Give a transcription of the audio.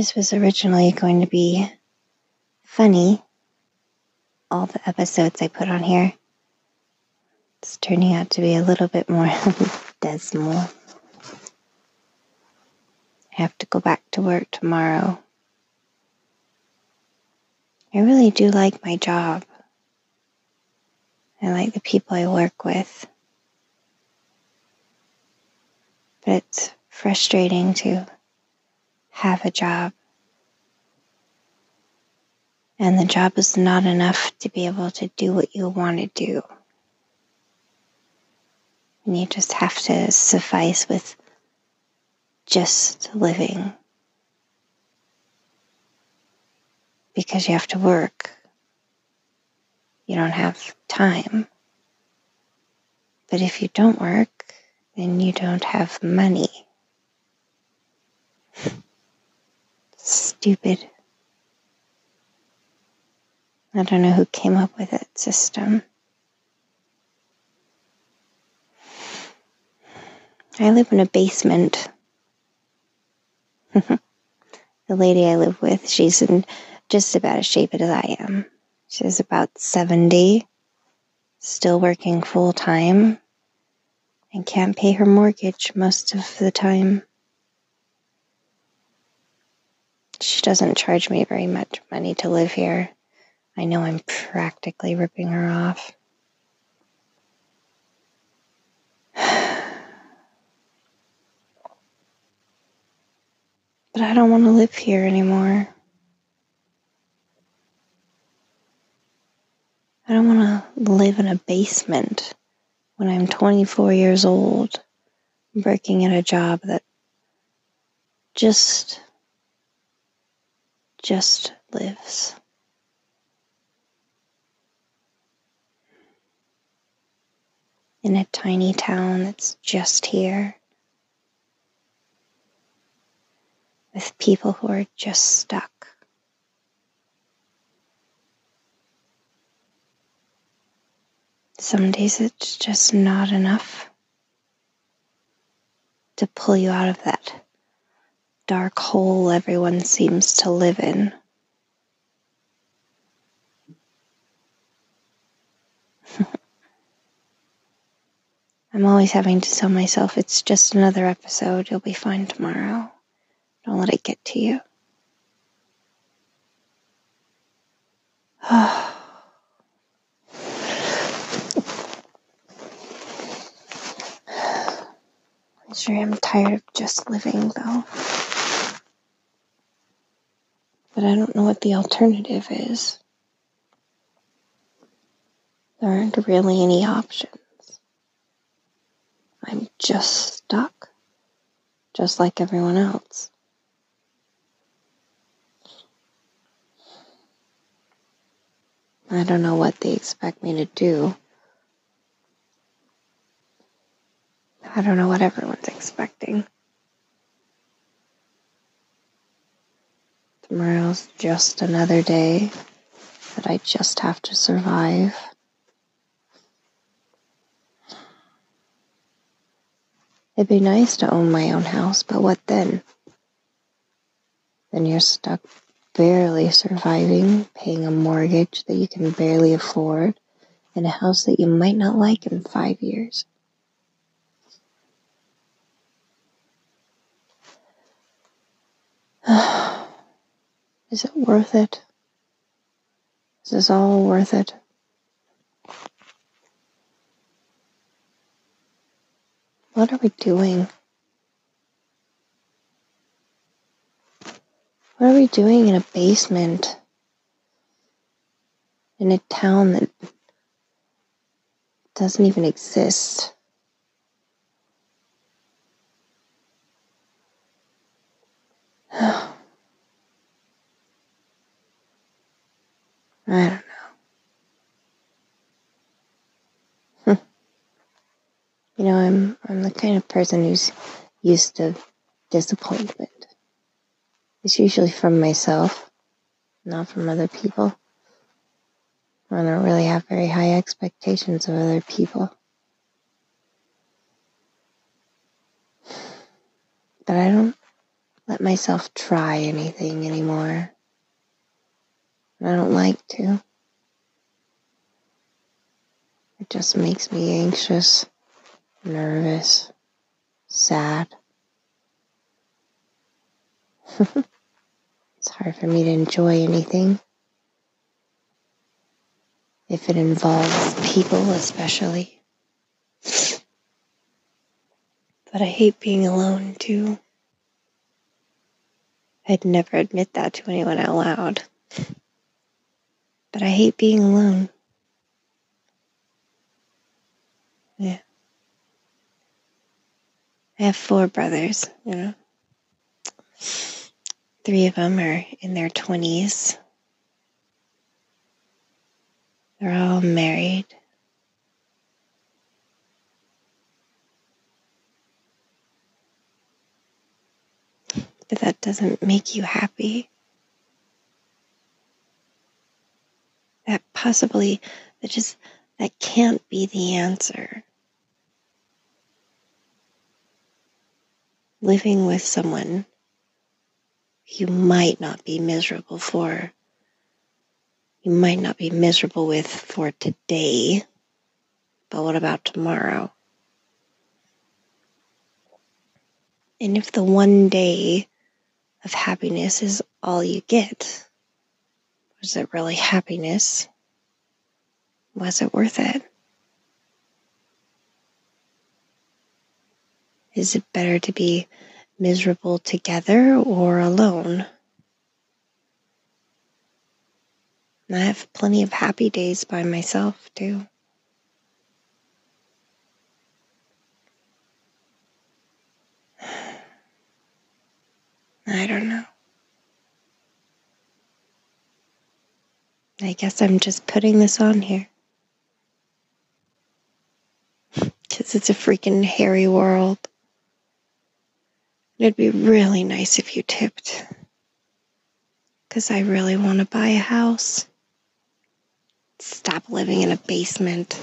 This was originally going to be funny. All the episodes I put on here. It's turning out to be a little bit more dismal. I have to go back to work tomorrow. I really do like my job. I like the people I work with. But it's frustrating to have a job. And the job is not enough to be able to do what you want to do. And you just have to suffice with just living. Because you have to work. You don't have time. But if you don't work, then you don't have money. Stupid. I don't know who came up with that system. I live in a basement. the lady I live with, she's in just about as shape as I am. She's about 70, still working full time, and can't pay her mortgage most of the time. She doesn't charge me very much money to live here. I know I'm practically ripping her off. But I don't want to live here anymore. I don't want to live in a basement when I'm 24 years old, working at a job that just just lives. In a tiny town that's just here, with people who are just stuck. Some days it's just not enough to pull you out of that dark hole everyone seems to live in. I'm always having to tell myself it's just another episode. You'll be fine tomorrow. Don't let it get to you. I'm sure I'm tired of just living, though but I don't know what the alternative is. There aren't really any options. I'm just stuck, just like everyone else. I don't know what they expect me to do. I don't know what everyone's expecting. Tomorrow's just another day that I just have to survive. It'd be nice to own my own house, but what then? Then you're stuck barely surviving, paying a mortgage that you can barely afford, in a house that you might not like in five years. Is it worth it? Is this all worth it? What are we doing? What are we doing in a basement? In a town that doesn't even exist? I don't know. You know, I'm I'm the kind of person who's used to disappointment. It's usually from myself, not from other people. I don't really have very high expectations of other people. But I don't let myself try anything anymore. I don't like to. It just makes me anxious, nervous, sad. it's hard for me to enjoy anything. If it involves people, especially. But I hate being alone too. I'd never admit that to anyone out loud. But I hate being alone. Yeah. I have four brothers, you know. Three of them are in their 20s. They're all married. But that doesn't make you happy. That possibly, that just, that can't be the answer. Living with someone you might not be miserable for. You might not be miserable with for today, but what about tomorrow? And if the one day of happiness is all you get, was it really happiness? Was it worth it? Is it better to be miserable together or alone? I have plenty of happy days by myself, too. I don't know. I guess I'm just putting this on here. Because it's a freaking hairy world. It'd be really nice if you tipped. Because I really want to buy a house. Stop living in a basement.